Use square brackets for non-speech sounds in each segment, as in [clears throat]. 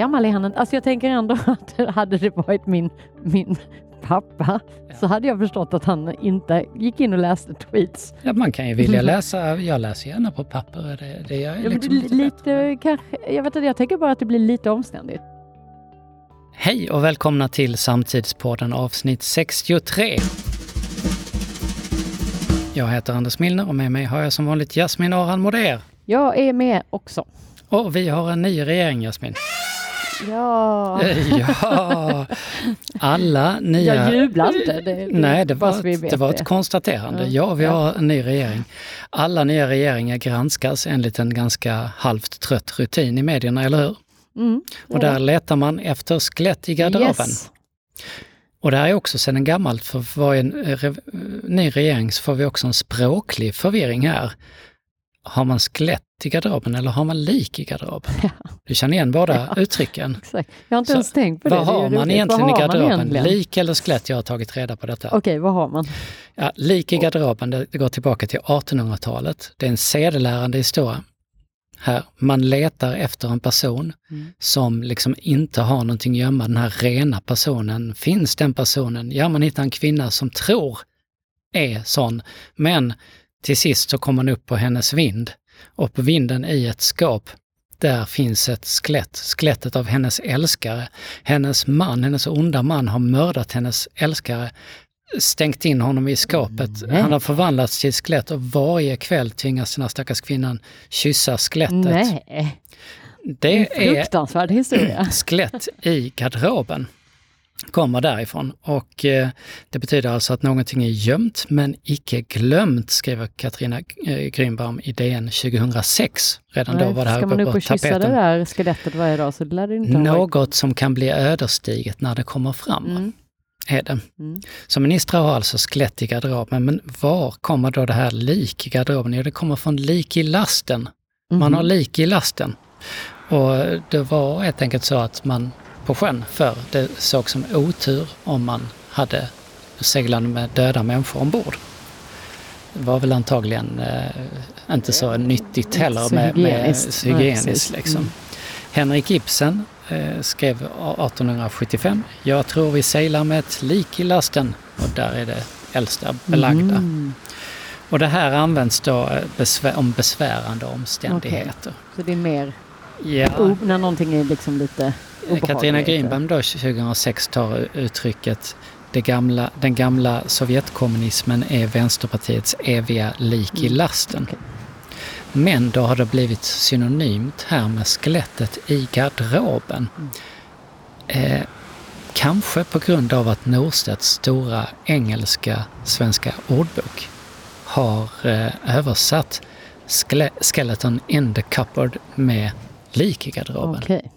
gammal är han inte. Alltså jag tänker ändå [laughs] att hade det varit min, min pappa så hade jag förstått att han inte gick in och läste tweets. Ja, man kan ju vilja [laughs] läsa, jag läser gärna på papper. Det, det gör jag Ja, liksom det- lite kanske, jag vet inte, jag tänker bara att det blir lite omständigt. Hej och välkomna till Samtidspodden avsnitt 63. Jag heter Anders Milner och med mig har jag som vanligt Jasmin Aran Moder. Jag är med också. Och vi har en ny regering Jasmin. Ja, Ja, alla nya... jag jublar inte. Det, det, Nej, det var, ett, det var ett konstaterande. Ja, vi Ja. har en ny regering. Alla nya regeringar granskas enligt en ganska halvt trött rutin i medierna, eller hur? Mm, Och där letar man efter skelett i garderoben. Yes. Och det här är också sedan gammalt, för varje eh, re- ny regering så får vi också en språklig förvirring här. Har man skelett i garderoben eller har man lik i garderoben? Ja. Du känner igen båda Ja. uttrycken. Exakt. Jag har inte Så, ens tänkt på det. Vad Det har man roligt. egentligen i har man garderoben? egentligen? Lik eller skelett? Jag har tagit reda på detta. Okej, vad har man? Ja, lik i garderoben, det det går tillbaka till 1800-talet. Det är en sedelärande historia. Här, man letar efter en person Mm. som liksom inte har någonting att gömma. Den här rena personen, finns den personen? Ja, man hittar en kvinna som tror är sån, men till sist så kommer man upp på hennes vind. Och på vinden i ett skåp, där finns ett skelett, skelettet av hennes älskare. Hennes man, hennes onda man har mördat hennes älskare, stängt in honom i skåpet. Nej. Han har förvandlats till skelett och varje kväll tvingas den här stackars kvinnan kyssa skelettet. Nej, Det en är fruktansvärd historia. [clears throat] skelett i garderoben. Kommer därifrån och eh, det betyder alltså att någonting är gömt men icke glömt, skriver Katarina eh, Grünbaum i DN 2006. Redan då Nej, var det här Ska man uppe upp på och kyssa det tapeten. där skelettet varje dag så lär det inte varit- Något som kan bli ödesdigert när det kommer fram, Mm. är det. Mm. Så ministrar har alltså skelett i garderoben, men var kommer då det här lik i garderoben? Jo, det kommer från lik i lasten. Man Mhm. har lik i lasten. Och det var helt enkelt så att man på sjön förr, det såg som otur om man hade seglande med döda människor ombord. Det var väl antagligen eh, inte så nyttigt heller så med, med hygieniskt. Nej, hygieniskt. liksom. Mm. Henrik Ibsen eh, skrev 1875, jag tror vi seglar med ett lik i lasten. Och där är det äldsta belagda. Mm. Och det här används då eh, besvär, om besvärande omständigheter. Så det är mer Ja. o- när någonting är liksom lite obehagligt. Katarina Grünbaum då 2006 tar uttrycket det gamla, den gamla Sovjetkommunismen är Vänsterpartiets eviga lik i Mm, lasten. okej. Men då har det blivit synonymt här med skelettet i garderoben. Mm. Eh, kanske på grund av att Norstedts stora engelska svenska ordbok har eh, översatt skele- skeleton in the cupboard med lik i garderoben. Okej.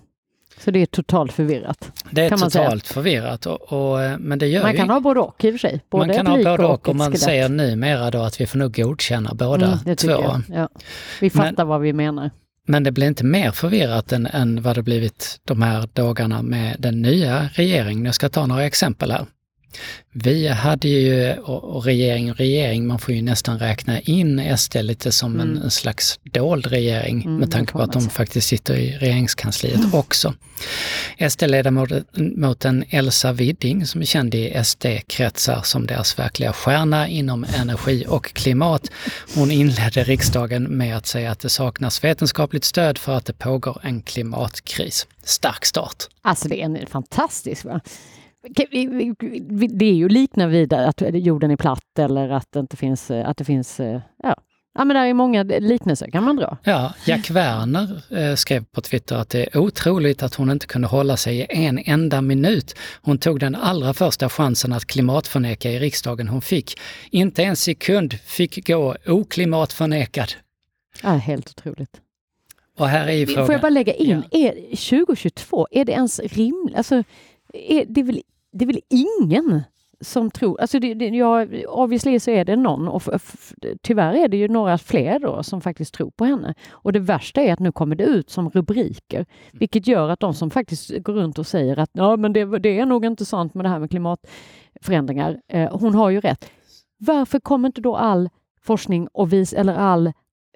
Så det är totalt förvirrat. Det är man säga. totalt förvirrat, och, och, eh, men det gör Man ju kan ha både och i och för sig. Både man kan ha både och ett och man skelett. säger numera då att vi får nog godkänna båda Mm, två. Ja. Vi fattar vad vi menar. Men det blir inte mer förvirrat än, än vad det blivit de här dagarna med den nya regeringen. Jag ska ta några exempel här. Vi hade ju, och, regering och regering, man får ju nästan räkna in SD lite som en, Mm. en slags dold regering Mm, med tanke på att de faktiskt sitter i regeringskansliet också. SD-ledamoten Elsa Widding som är känd i SD-kretsar som deras verkliga stjärna inom energi och klimat. Hon inledde riksdagen med att säga att det saknas vetenskapligt stöd för att det pågår en klimatkris. Stark start. Alltså det är en fantastisk. Va? Det är ju liknar vid att jorden är platt eller att det inte finns, eh, att det finns, eh, ja. Ja men där är många liknelser kan man dra. Ja, Jack Werner eh, skrev på Twitter att det är otroligt att hon inte kunde hålla sig i en enda minut. Hon tog den allra första chansen att klimatförneka i riksdagen hon fick. Inte en sekund fick gå oklimatförnekad. Ja, helt otroligt. Och här är ju Får jag frågan... bara lägga in, är 2022, är det ens rimligt? Alltså, är, det, är väl, det är väl ingen som tror, alltså det, det, ja, obviously så är det någon och tyvärr är det ju några fler då som faktiskt tror på henne. Och det värsta är att nu kommer det ut som rubriker, vilket gör att de som faktiskt går runt och säger att ja, men det, det är nog inte sant med det här med klimatförändringar. Eh, hon har ju rätt. Varför kommer inte då all forskning och vis, eller all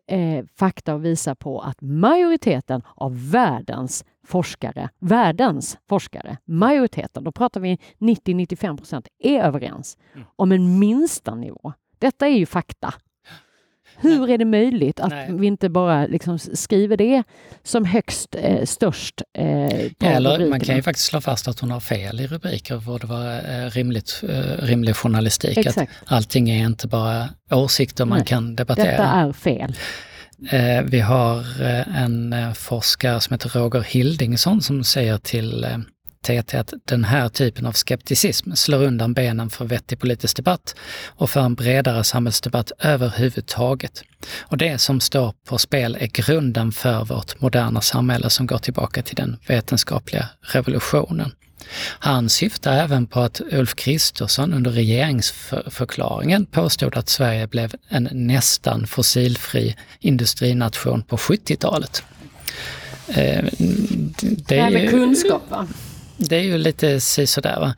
eh, fakta och visa på att majoriteten av världens forskare, världens forskare, majoriteten, då pratar vi 90-95 procent, är överens Mm. om en minsta nivå. Detta är ju fakta. Hur är det möjligt att Nej. vi inte bara liksom skriver det som högst, eh, störst eh, Eller man kan ju faktiskt slå fast att hon har fel i rubriker för det var eh, rimligt, eh, rimlig journalistik. Att allting är inte bara åsikter man Nej, kan Detta debattera. är fel. Eh, vi har eh, en eh, forskare som heter Roger Hildingsson som säger till eh, TT att den här typen av skepticism slår undan benen för vettig politisk debatt och för en bredare samhällsdebatt överhuvudtaget. Och det som står på spel är grunden för vårt moderna samhälle som går tillbaka till den vetenskapliga revolutionen. Han syftar även på att Ulf Kristersson under regeringsförklaringen påstod att Sverige blev en nästan fossilfri industrination på 70-talet. Eh, Det är med ju, kunskap, va? Det är ju lite sådär. Va?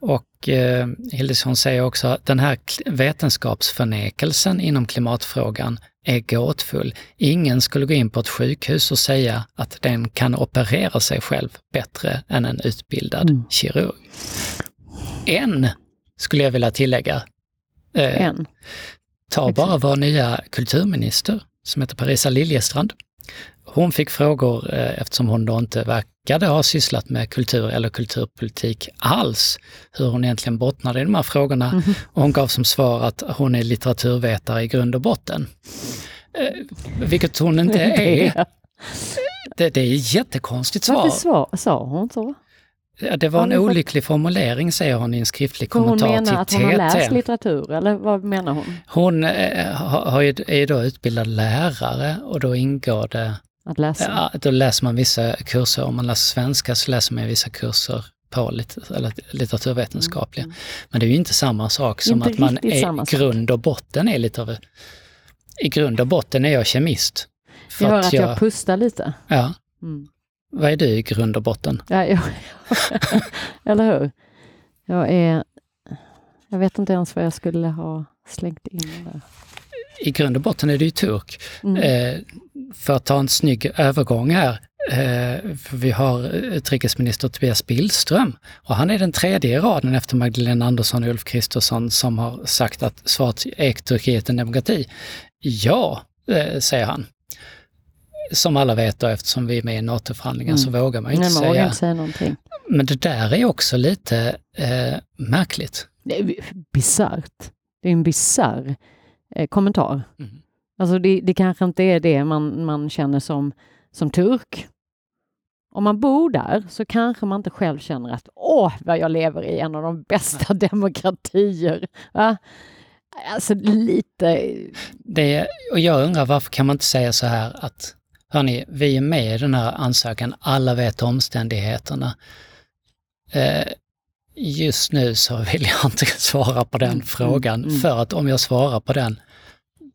Och eh, Hildesson säger också att den här vetenskapsförnekelsen inom klimatfrågan är gåtfull. Ingen skulle gå in på ett sjukhus och säga att den kan operera sig själv bättre än en utbildad Mm. kirurg. En, skulle jag vilja tillägga, eh, En. Ta bara vår nya kulturminister som heter Parisa Liljestrand. Hon fick frågor eh, eftersom hon då inte verkade ha sysslat med kultur eller kulturpolitik alls, hur hon egentligen bottnade i de här frågorna. Mhm. Och hon gav som svar att hon är litteraturvetare i grund och botten. Eh, vilket hon inte [laughs] är. Det, det är ett jättekonstigt svar. Varför sa, sa hon så? Ja, Det var en olycklig formulering, säger hon i en skriftlig För hon kommentar menar att till hon har läst TT. litteratur, eller vad menar hon? Hon eh, är ju då utbildad lärare och då ingår det, Att läsa? ja, då läser man vissa kurser, om man läser svenska så läser man vissa kurser på lit, eller litteraturvetenskapliga. Mm. Men det är ju inte samma sak som Inte att man är, grund och botten är lite av I grund och botten är jag kemist. För Jag hör att jag pustar lite. ja, Mm. vad är du i grund och botten? Ja, jag, [laughs] eller hur? Jag är... Jag vet inte ens vad jag skulle ha slängt in där. I grund och botten är du ju turk. Mm. Eh, för att ta en snygg övergång här, eh, vi har utrikesminister Tobias Billström och han är den tredje i raden efter Magdalena Andersson och Ulf Kristersson som har sagt att svaret är Turkiet en demokrati. Ja, eh, säger han. Som alla vet då, eftersom vi är med i NATO-förhandlingar så vågar man ju inte säga. inte säga någonting. Men det där är också lite eh, märkligt. Det är bisarrt. Det är en bisarr eh, kommentar. Mm. Alltså det, det kanske inte är det man, man känner som, som turk. Om man bor där så kanske man inte själv känner att åh, vad jag lever i en av de bästa demokratier. Va? Alltså lite... Det och jag undrar varför kan man inte säga så här att hörni, vi är med i den här ansökan, alla vet omständigheterna. Eh, just nu så vill jag inte svara på den Mm, frågan, mm, mm. för att om jag svarar på den,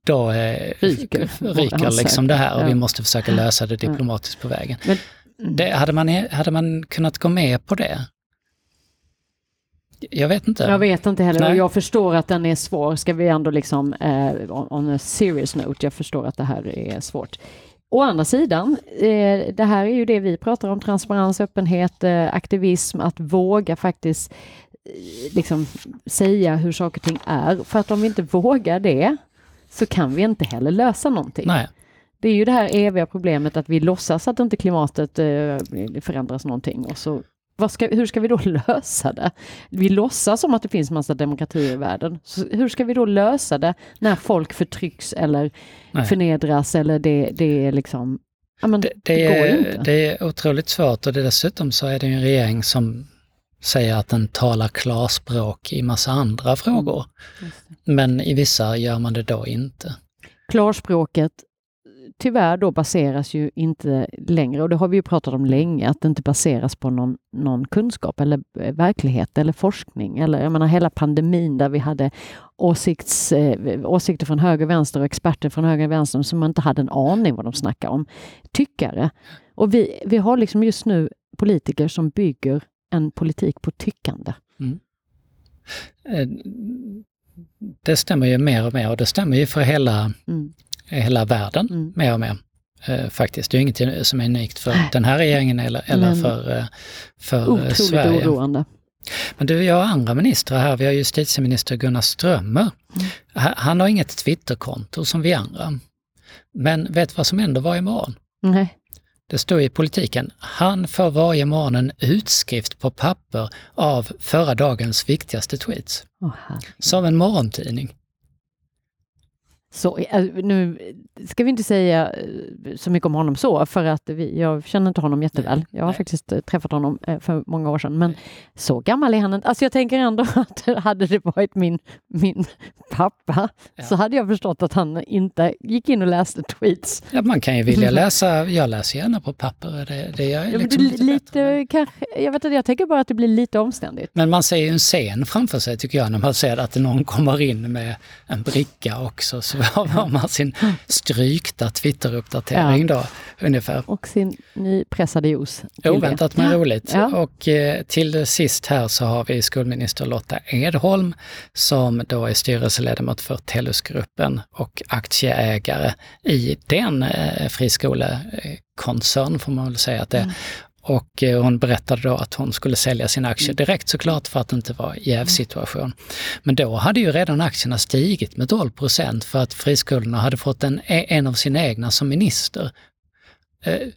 då eh, Ryker ryker liksom det här och ansökan. vi Ja. måste försöka lösa det diplomatiskt på vägen. Men, Det, hade, man, hade man kunnat gå med på det? Jag vet inte. Jag vet inte heller Nej. jag förstår att den är svår. Ska vi ändå liksom, eh, on a serious note, jag förstår att det här är svårt. Å andra sidan, eh, det här är ju det vi pratar om, transparens, öppenhet, eh, aktivism, att våga faktiskt eh, liksom säga hur saker och ting är. För att om vi inte vågar det så kan vi inte heller lösa någonting. Nej. Det är ju det här eviga problemet att vi låtsas att inte klimatet förändras någonting och så ska, hur ska vi då [laughs] lösa det? Vi låtsas som att det finns massa demokratier i världen. Så hur ska vi då lösa det när folk förtrycks eller Nej. förnedras eller det, det är liksom... Ja, men Det, det, det, går är, inte. det är otroligt svårt och dessutom så är det en regering som säger att den talar klarspråk i massa andra frågor. Det. Men i vissa gör man det då inte. Klarspråket tyvärr då baseras ju inte längre, och det har vi ju pratat om länge, att det inte baseras på någon, någon kunskap eller eh, verklighet eller forskning. Eller jag menar hela pandemin där vi hade åsikts, eh, åsikter från höger och vänster och experter från höger och vänster som inte hade en aning vad de snackar om. Tyckare. Och vi, vi har liksom just nu politiker som bygger en politik på tyckande. Eh, Det stämmer ju mer och mer och det stämmer ju för hela, Mm. Hela världen Mm. mer och mer. eh, faktiskt. Det är inget som är unikt för den här regeringen eller, eller Men- för, eh, för eh, Otroligt Sverige. oroande. Men du, vi har andra ministrar här. Vi har justitieminister Gunnar Strömmer. Mm. Ha- Han har inget Twitterkonto som vi andra. Men vet vad som händer varje morgon? Nej. Det står i politiken, han får varje morgon en utskrift på papper av förra dagens viktigaste tweets. Herre. Som en morgontidning. Så, eh, nu ska vi inte säga eh, så mycket om honom så, för att vi, jag känner inte honom jätteväl. Jag har Nej. faktiskt eh, träffat honom för många år sedan, men så gammal är han inte. Alltså jag tänker ändå [laughs] att hade det varit min, min pappa Ja. så hade jag förstått att han inte gick in och läste tweets. Ja, man kan ju vilja läsa, jag läser gärna på papper. Det, det är Ja, men liksom det, lite, lite, kanske, jag vet inte, jag tänker bara att det blir lite omständigt. Men man ser ju en scen framför sig tycker jag när man ser att någon kommer in med en bricka också. Så [laughs] har man sin strykta Twitter-uppdatering då ungefär. Och sin nypressade juice. Oväntat men Ja. roligt. Ja. Och eh, till sist här så har vi skolminister Lotta Edholm som då är styrelseledamot för Tellusgruppen och aktieägare i den eh, friskolekoncern får man väl säga att det är. Och eh, hon berättade då att hon skulle sälja sina aktier direkt såklart för att det inte var jävsituation. Men då hade ju redan aktierna stigit med 12 procent för att friskolorna hade fått en, en av sina egna som minister. Eh,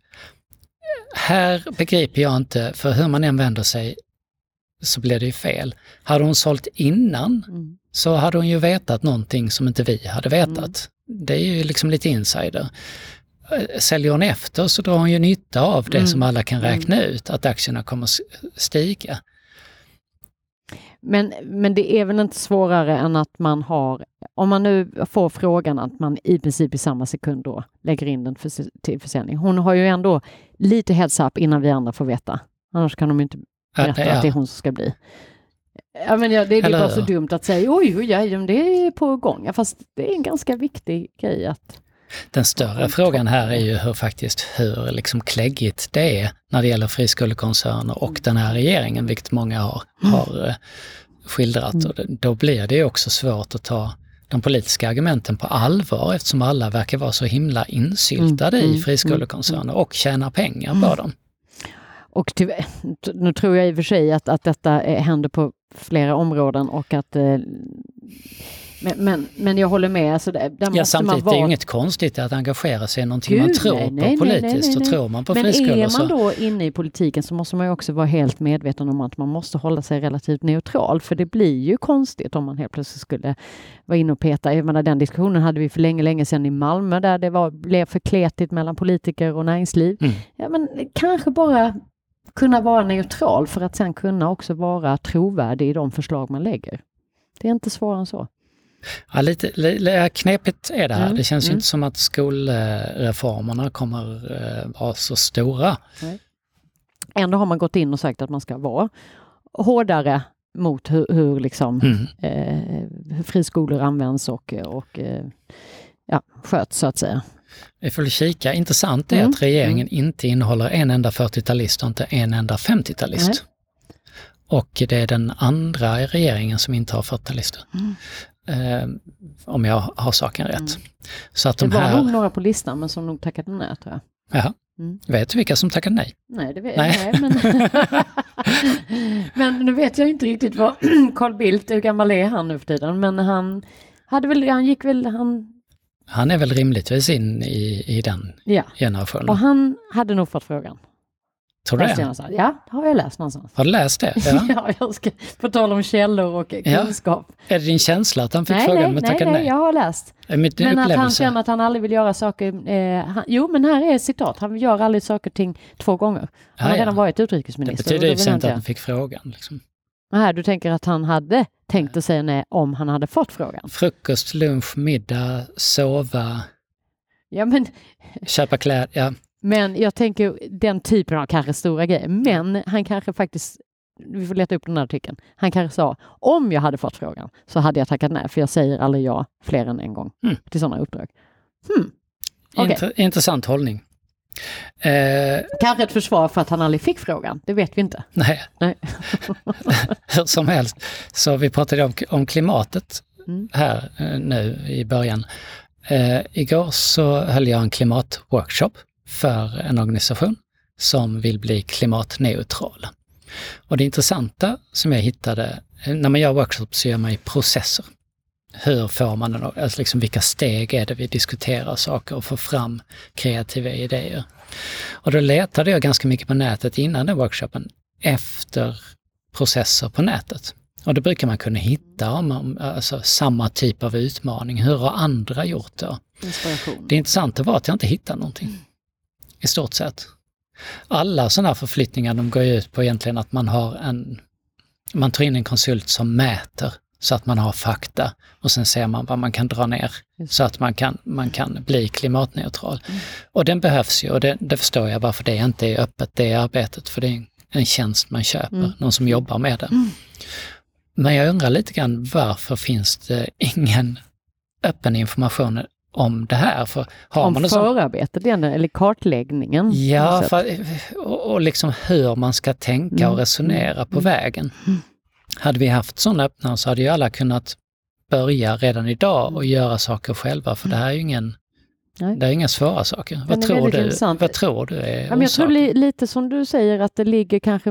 här begriper jag inte, för hur man än vänder sig så blir det ju fel. Hade hon sålt innan Mm. så hade hon ju vetat någonting som inte vi hade vetat. Det är ju liksom lite insider. Säljer hon efter så drar hon ju nytta av det Mm. som alla kan räkna ut, att aktierna kommer stiga. Men, men det är väl inte svårare än att man har, om man nu får frågan att man i princip i samma sekund då lägger in den för, till försäljning. Hon har ju ändå lite heads up innan vi andra får veta. Annars kan de ju inte berätta Ja, att det är hon som ska bli. Ja, men ja, det, det är bara så dumt att säga oj, oj, oj, det är på gång. Ja, fast det är en ganska viktig grej att... Den större frågan här är ju hur faktiskt hur liksom kläggigt det är när det gäller friskolekoncerner och den här regeringen, vilket många har, har eh, skildrat. Och då blir det ju också svårt att ta de politiska argumenten på allvar eftersom alla verkar vara så himla insyltade Mm, i mm, friskolekoncerner och tjänar pengar på dem. Och tyvärr, nu tror jag i och för sig att, att detta eh, händer på flera områden och att... Eh, men, men, men jag håller med. Alltså, där, där Ja, man samtidigt, vara... det är ju inget konstigt att engagera sig i någonting man Gud, tror nej, på nej, politiskt. nej, nej. tror man på Men är man då inne i politiken så måste man ju också vara helt medveten om att man måste hålla sig relativt neutral. För det blir ju konstigt om man helt plötsligt skulle vara inne och peta. Jag menar, den diskussionen hade vi för länge, länge sedan i Malmö där det var, blev för kletigt mellan politiker och näringsliv. Mm. Ja, men kanske bara kunna vara neutral för att sen kunna också vara trovärdig i de förslag man lägger. Det är inte svårare än så. Ja, lite, lite knepigt är det här. Mm, Det känns ju mm. inte som att skolreformerna kommer eh, vara så stora. Ändå har man gått in och sagt att man ska vara hårdare mot hur, hur, liksom, Mm. eh, hur friskolor används och, och eh, ja, sköts så att säga. Vi får kika. Intressant är Mm, att regeringen inte innehåller en enda 40-talist och inte en enda 50-talist. Nej. Och det är den andra regeringen som inte har 40-talister. Eh, om jag har saken rätt. Mm. Så att Det de var här... nog några på listan men som nog tackade nej tror jag. Jaha. Mm. Vet du vilka som tackade nej? Nej, det vet Nej. nej. men, [laughs] men nu vet jag inte riktigt vad [clears throat] Carl Bildt, hur gammal är han nu för tiden? Men han hade väl, han gick väl, han, Han är väl rimligtvis in i, i den ja. generationen. Och han hade nog fått frågan. Tror du det? Ja, det har jag läst någonstans. Har du läst det? Ja. [laughs] Ja, jag ska, på tal om källor och Ja. kunskap. Är det din känsla att han fick Nej, frågan nej, men nej, tackade nej, nej? jag har läst. Är Mitt Men att han upplevelse. känner att han aldrig vill göra saker. Eh, han, jo, men här är ett citat. Han gör aldrig saker och ting två gånger. Han har Ah, ja. redan varit Det utrikesminister. betyder och då ju inte att han fick frågan. Liksom. Aha, du tänker att han hade tänkt att säga nej om han hade fått frågan? Frukost, lunch, middag, sova, Ja, men, köpa kläder. Ja. Men jag tänker den typen av kanske stora grejer. Men han kanske faktiskt, vi får leta upp den här artikeln. Han kanske sa om jag hade fått frågan så hade jag tackat nej för jag säger aldrig ja fler än en gång Mm. till sådana uppdrag. Hmm. Inter- intressant hållning. Eh, Kanske ett försvar för att han aldrig fick frågan, det vet vi inte. nej, Nej. [laughs] hur som helst. Så vi pratade om, om klimatet Mm. här eh, nu i början. Eh, igår så höll jag en klimatworkshop för en organisation som vill bli klimatneutral. Och det intressanta som jag hittade, när man gör workshops så gör man i processer. Hur får man den, alltså liksom vilka steg är det vi diskuterar saker och får fram kreativa idéer. Och då letade jag ganska mycket på nätet innan den workshopen efter processer på nätet. Och då brukar man kunna hitta om, alltså, samma typ av utmaning. Hur har andra gjort det? Inspiration. Det intressanta var att jag inte hittade någonting. I stort sett. Alla sådana här förflyttningar de går ut på egentligen att man har en, man tar in en konsult som mäter så att man har fakta och sen ser man vad man kan dra ner så att man kan, man kan bli klimatneutral. Mm. Och den behövs ju och det, det, förstår jag varför det inte är öppet, det arbetet, för det är en tjänst man köper, mm. någon som jobbar med det. Mm. Men jag undrar lite grann varför finns det ingen öppen information om det här? För har om man förarbetet som... eller kartläggningen? Ja, för, och, och liksom hur man ska tänka mm. och resonera på mm. vägen. Mm. Hade vi haft sådana öppnare så hade ju alla kunnat börja redan idag och göra saker själva, för det här är ju ingen Nej. Det är inga svåra saker. Vad tror, du, vad tror du är ja, Jag tror li, lite som du säger att det ligger kanske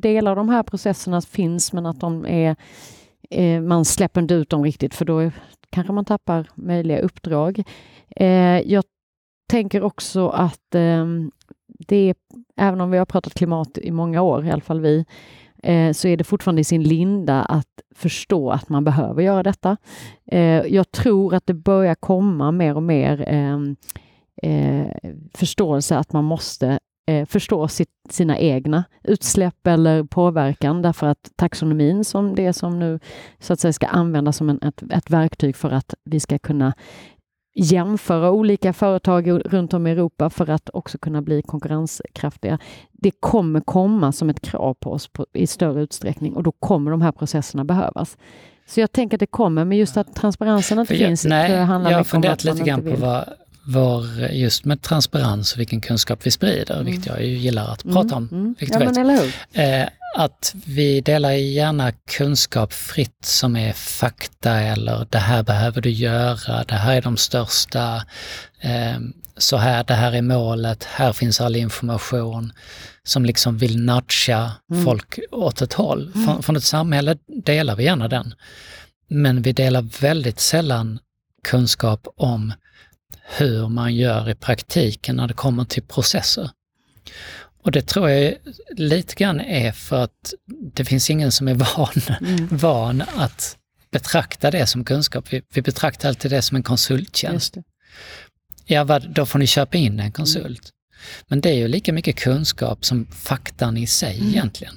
delar av de här processerna finns men att de är eh, man släpper inte ut dem riktigt för då kanske man tappar möjliga uppdrag. Eh, jag tänker också att eh, det, även om vi har pratat klimat i många år, i alla fall vi, eh, så är det fortfarande i sin linda att förstå att man behöver göra detta. Eh, jag tror att det börjar komma mer och mer ehm, eh, förståelse att man måste eh, förstå sitt, sina egna utsläpp eller påverkan därför att taxonomin som det som nu så att säga ska användas som en, ett, ett verktyg för att vi ska kunna jämföra olika företag runt om i Europa för att också kunna bli konkurrenskraftiga. Det kommer komma som ett krav på oss på, i större utsträckning och då kommer de här processerna behövas. Så jag tänker att det kommer, men just att transparensen inte jag, finns. Nej, jag har funderat lite grann på vad, var just med transparens och vilken kunskap vi sprider, mm. vilket jag ju gillar att prata mm, om. Mm. Vilket ja, vet. Eh, att vi delar gärna kunskap fritt som är fakta eller det här behöver du göra, det här är de största, eh, så här, det här är målet, här finns all information som liksom vill nudga mm. folk åt ett håll. Mm. Från, från ett samhälle delar vi gärna den. Men vi delar väldigt sällan kunskap om hur man gör i praktiken när det kommer till processer. Och det tror jag lite grann är för att det finns ingen som är van, mm. [laughs] van att betrakta det som kunskap. Vi, vi betraktar alltid det som en konsulttjänst. Ja, vad, då får ni köpa in en konsult. Mm. Men det är ju lika mycket kunskap som faktan i sig mm. egentligen.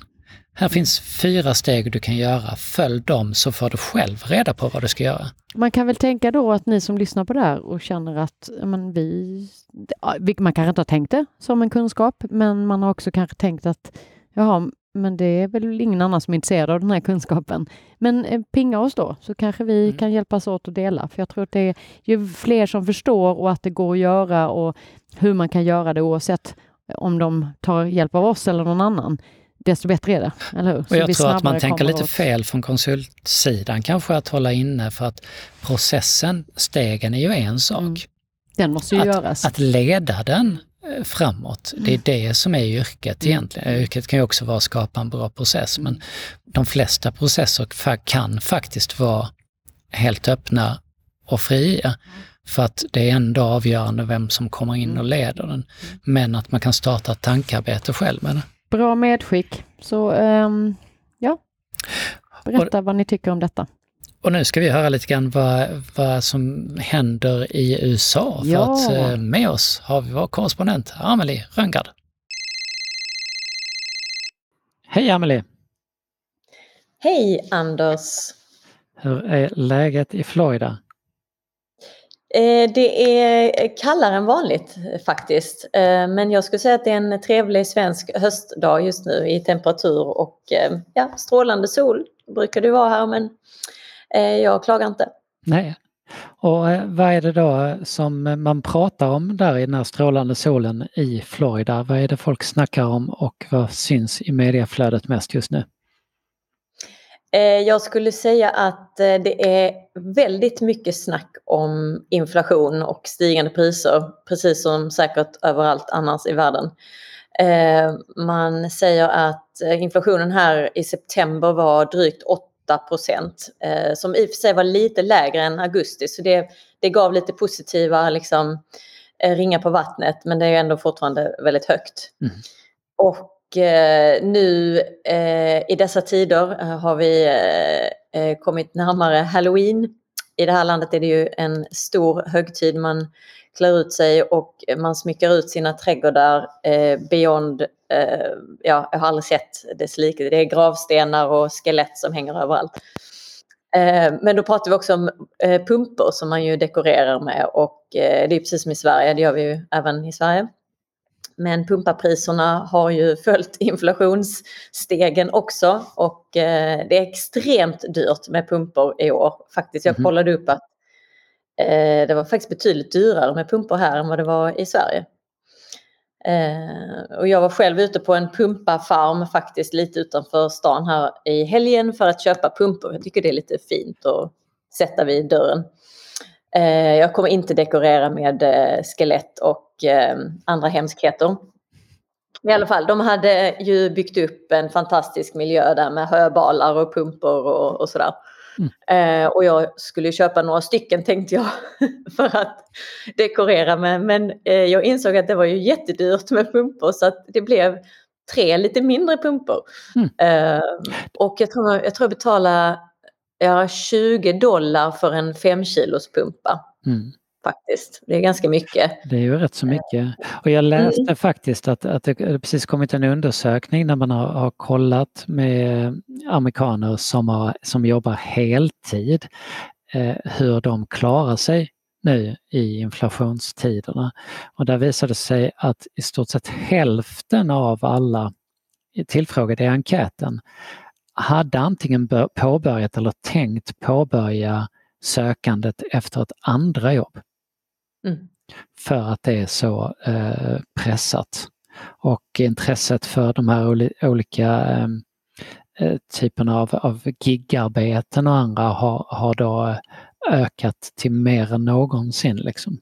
Här finns fyra steg du kan göra. Följ dem så får du själv reda på vad du ska göra. Man kan väl tänka då att ni som lyssnar på det här och känner att men vi, man kanske inte har tänkt det som en kunskap, men man har också kanske tänkt att jaha, men det är väl ingen annan som är intresserad av den här kunskapen. Men eh, pinga oss då, så kanske vi mm. kan hjälpas åt att dela. För jag tror att det är ju fler som förstår och att det går att göra och hur man kan göra det oavsett om de tar hjälp av oss eller någon annan desto bättre är det, eller hur? och jag tror att man tänker lite åt... fel från konsultsidan kanske att hålla inne för att processen, stegen är ju en sak. Mm. Den måste ju att, göras. Att leda den eh, framåt, det är mm. det som är yrket mm. egentligen. Yrket kan ju också vara att skapa en bra process men de flesta processer kan faktiskt vara helt öppna och fria. För att det är ändå avgörande vem som kommer in och leder den. Men att man kan starta ett tankarbete själv med det. Bra medskick. Så um, ja, berätta och, vad ni tycker om detta. Och nu ska vi höra lite grann vad, vad som händer i USA. För ja. att eh, med oss har vi vår korrespondent Amelie Röngard. Hej Amelie! Hej Anders! Hur är läget i Florida? Eh, det är eh, kallare än vanligt eh, faktiskt. Men jag skulle säga att det är en trevlig svensk höstdag just nu i temperatur och ja, strålande sol brukar det vara här men jag klagar inte. Nej. Och vad är det då som man pratar om där i den här strålande solen i Florida? Vad är det folk snackar om och vad syns i mediaflödet mest just nu? Jag skulle säga att det är väldigt mycket snack om inflation och stigande priser, precis som säkert överallt annars i världen. Man säger att inflationen här i september var drygt 8 procent, som i och för sig var lite lägre än augusti, så det, det gav lite positiva liksom, ringar på vattnet, men det är ändå fortfarande väldigt högt. Mm. Och eh, Eh, nu eh, i dessa tider eh, har vi kommit närmare Halloween. I det här landet är det ju en stor högtid. Man klär ut sig och man smyckar ut sina trädgårdar eh, beyond, eh, ja, jag har aldrig sett dess like. Det är gravstenar och skelett som hänger överallt. Eh, men då pratar vi också om eh, pumpor som man ju dekorerar med och det är precis som i Sverige, det gör vi ju även i Sverige. Men pumparpriserna har ju [laughs] följt inflationsstegen också och det är extremt dyrt med pumpor i år. Faktiskt, jag mhm. kollade upp att det var faktiskt betydligt dyrare med pumpor här än vad det var i Sverige. Eh, och jag var själv ute på en pumpafarm faktiskt lite utanför stan här i helgen för att köpa pumpor. Jag tycker det är lite fint att sätta vid dörren. Eh, jag kommer inte dekorera med eh, skelett och eh, andra hemskheter. I alla fall, de hade ju byggt upp en fantastisk miljö där med höbalar och pumpor och, och sådär. Mm. Och jag skulle köpa några stycken tänkte jag [laughs] för att dekorera med. Men jag insåg att det var ju jättedyrt med pumpor så att det blev tre lite mindre pumpor. Mm. Och jag tror, jag tror jag betalade ja, 20 dollar för en 5 kilos pumpa. Mm faktiskt. Det är ganska mycket. Det är ju rätt så mycket. Och jag läste mm. faktiskt att, att det precis kommit en undersökning när man har, har kollat med amerikaner som, har, som jobbar heltid eh, hur de klarar sig nu i inflationstiderna. Och där visade det sig att i stort sett hälften av alla tillfrågade i enkäten hade antingen påbörjat eller tänkt påbörja sökandet efter ett andra jobb. Mm. För att det är så eh, pressat. Och intresset för de här olika eh, eh, typerna av, av gigarbeten och andra har, har då ökat till mer än någonsin. Liksom.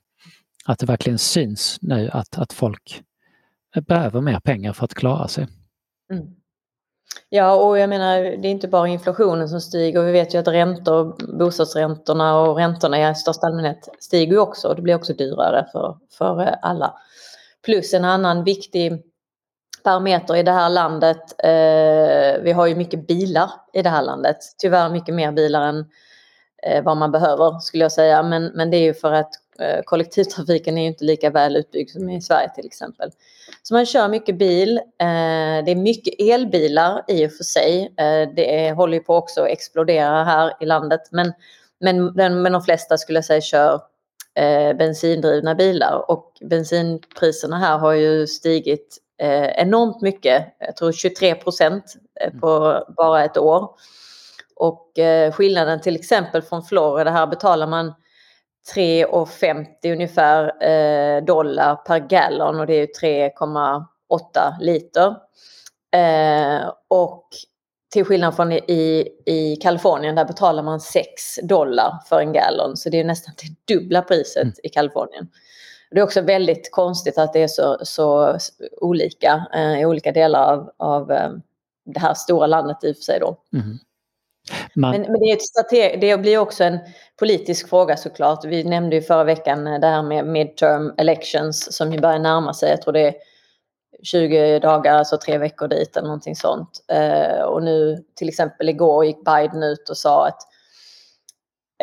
Att det verkligen syns nu att, att folk behöver mer pengar för att klara sig. Mm. Ja, och jag menar, det är inte bara inflationen som stiger. Vi vet ju att räntor, bostadsräntorna och räntorna i största allmänhet stiger ju också. Och det blir också dyrare för, för alla. Plus en annan viktig parameter i det här landet. Eh, vi har ju mycket bilar i det här landet. Tyvärr mycket mer bilar än eh, vad man behöver skulle jag säga. Men, men det är ju för att Eh, kollektivtrafiken är ju inte lika väl utbyggd som i Sverige till exempel. Så man kör mycket bil. Eh, det är mycket elbilar i och för sig. Eh, det är, håller ju på också att explodera här i landet. Men, men, men de flesta skulle jag säga kör bensindrivna bilar och bensinpriserna här har ju stigit enormt mycket. Jag tror 23 procent på bara ett år. Och skillnaden till exempel från Florida, här betalar man 3,50 ungefär eh, dollar per gallon och det är 3,8 liter. Eh, och till skillnad från i, i Kalifornien där betalar man 6 dollar för en gallon så det är nästan det dubbla priset mm. i Kalifornien. Det är också väldigt konstigt att det är så, så olika eh, i olika delar av, av eh, det här stora landet i och för sig då. Mm. Man... Men, men, det, är ett strateg, det blir också en politisk fråga såklart. Vi nämnde ju förra veckan eh, det här med midterm elections som ju börjar närma sig. Jag tror det är 20 dagar, alltså tre veckor dit eller någonting sånt. Eh, och nu till exempel igår gick Biden ut och sa att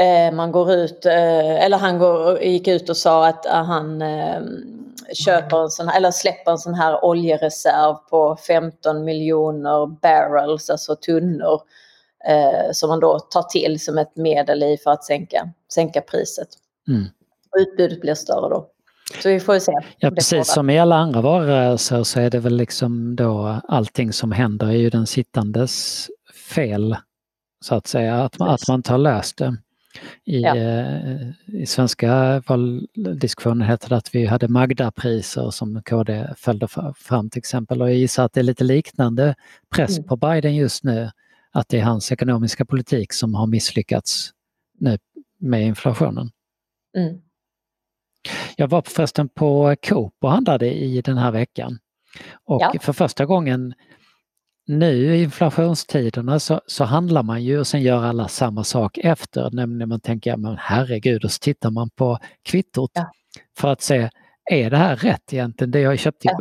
eh, man går ut, eh, eller han går, gick ut och sa att eh, han eh, köper en sån, eller släpper en sån här oljereserv på 15 miljoner barrels, alltså tunnor eh, som man då tar till som ett medel i för att sänka, sänka priset. Mm. Och utbudet blir större då. Så vi får se. Ja, precis som i alla andra varurörelser så är det väl liksom då allting som händer är ju den sittandes fel. Så att säga, att, man, att man tar löst det. I, ja. eh, I svenska valdiskussionen heter det att vi hade Magda-priser som KD följde fram till exempel och jag gissar att det är lite liknande press mm. på Biden just nu att det är hans ekonomiska politik som har misslyckats nu med inflationen. Mm. Jag var förresten på Coop och handlade i den här veckan. Och Ja. för första gången nu i inflationstiderna så, så handlar man ju och sen gör alla samma sak efter. Nämligen man tänker, men herregud, och så tittar man på kvittot Ja. för att se, är det här rätt egentligen det jag köpte? Ja.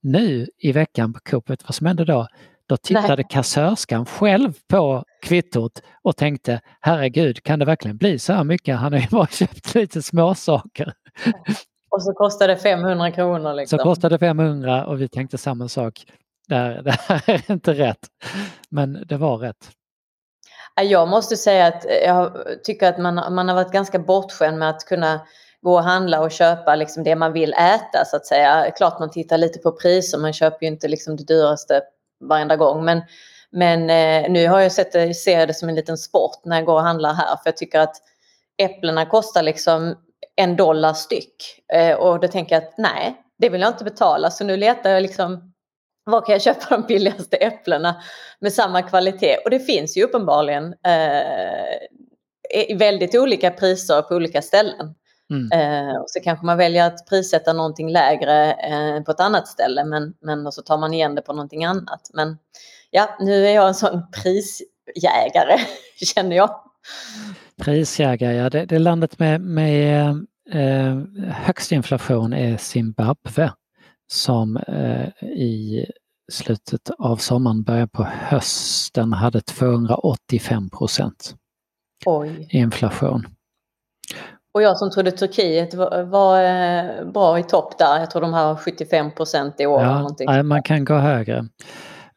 Nu i veckan på Coop, vet du vad som hände då? Då tittade Nej. kassörskan själv på kvittot och tänkte, herregud, kan det verkligen bli så här mycket? Han har ju [laughs] bara köpt lite småsaker. Och så kostar det 500 kronor. Så Liksom. kostade 500 och vi tänkte samma sak. Det här, det här [laughs] är inte rätt. Men det var rätt. Ja, Jag måste säga att jag tycker att man, man har varit ganska bortskämd med att kunna gå och handla och köpa liksom det man vill äta så att säga. Klart man tittar lite på priser, man köper ju inte liksom det dyraste varenda gång. Men, men eh, nu har jag sett det, ser det som en liten sport när jag går och handlar här. För jag tycker att äpplena kostar liksom en dollar styck. Eh, och då tänker jag att nej, det vill jag inte betala. Så nu letar jag liksom var kan jag köpa de billigaste äpplena med samma kvalitet? Och det finns ju uppenbarligen eh, i väldigt olika priser på olika ställen. Mm. Eh, och så kanske man väljer att prissätta någonting lägre eh, på ett annat ställe men, men och så tar man igen det på någonting annat. Men ja, nu är jag en sån prisjägare [laughs] känner jag. Prisjägare, ja det, det landet med, med eh, högst inflation är Zimbabwe som eh, i slutet av sommaren, början på hösten hade 285 procent Oj. inflation. Och jag som trodde Turkiet var, var eh, bra i topp där. Jag tror de har 75 procent i år. eller Ja, man kan gå högre.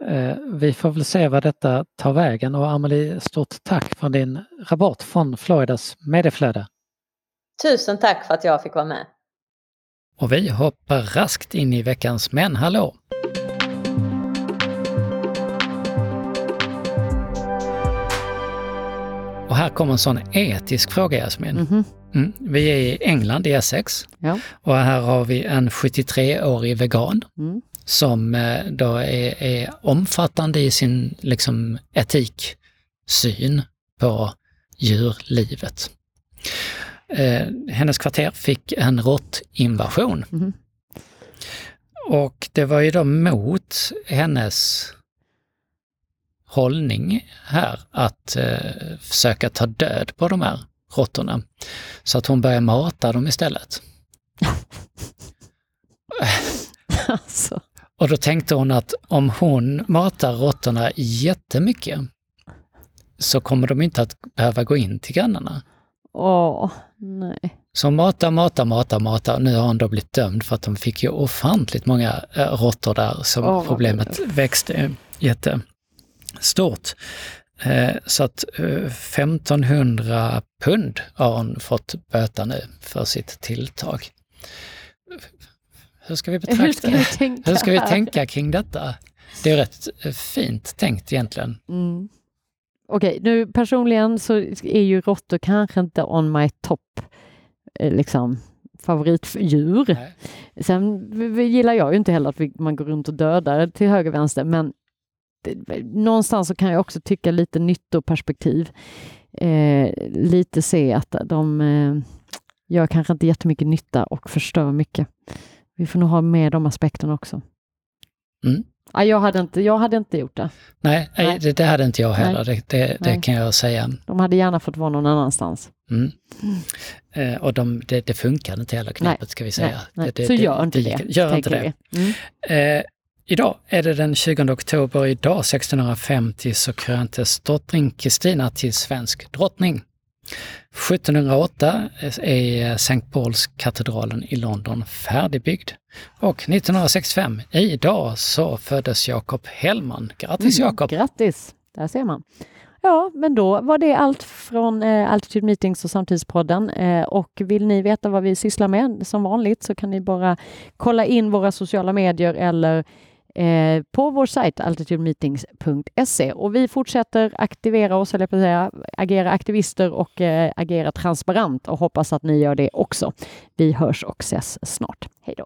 Eh, vi får väl se vad detta tar vägen och Amelie, stort tack för din rapport från Floridas medieflöde. Tusen tack för att jag fick vara med. Och vi hoppar raskt in i veckans Men hallå! Och här kommer en sån etisk fråga Jasmin. Mhm. Mm. Vi är i England, i Essex. Ja. Och här har vi en 73-årig vegan Mm. som eh, då är, är omfattande i sin liksom, etiksyn på djurlivet. Eh, hennes kvarter fick en råttinvasion. Mhm. Och det var ju då mot hennes hållning här att eh, försöka ta död på de här råttorna. Så att hon började mata dem istället. [laughs] Alltså. Och då tänkte hon att om hon matar råttorna jättemycket så kommer de inte att behöva gå in till grannarna. Åh, nej. Så mata, mata, mata, mata. Nu har hon då blivit dömd för att de fick ju ofantligt många äh, råttor där Åh, vad problemet växte jättestort. Eh, så att eh, 1500 pund har hon fått böta nu för sitt tilltag. Hur ska vi betrakta Hur ska vi tänka? Hur ska vi tänka kring detta? Det är rätt eh, fint tänkt egentligen. Mm. Okej, nu personligen så är ju råttor kanske inte on my top eh, liksom favoritdjur. Nej. Sen gillar jag ju inte heller att vi, man går runt och dödar till höger och vänster, men någonstans så kan jag också tycka lite nyttoperspektiv. Eh, lite se att de eh, gör kanske inte jättemycket nytta och förstör mycket. Vi får nog ha med de aspekterna också. Mm. Ja, jag, hade inte, jag hade inte gjort det. Nej, Nej. Det, det hade inte jag heller, det, det, det kan jag säga. De hade gärna fått vara någon annanstans. Mm. Eh, och de, det, det funkade inte heller knepet ska vi säga. Nej, nej. Det, så gör inte det. Gör inte det. Mm. Eh, idag är det den 20 oktober. Idag 1650 så kröntes drottning Kristina till svensk drottning. 1708 är St. Pauls katedralen i London färdigbyggd. Och 1965, idag, så föddes Jakob Hellman. Grattis Mm, Jakob! Grattis! Där ser man. Ja, men då var det allt från eh, Altitude Meetings och Samtidspodden. Eh, och vill ni veta vad vi sysslar med som vanligt så kan ni bara kolla in våra sociala medier eller eh, på vår sajt altitudemeetings.se. Och vi fortsätter aktivera oss, eller säga, agera aktivister och eh, agera transparent och hoppas att ni gör det också. Vi hörs och ses snart. Hej då!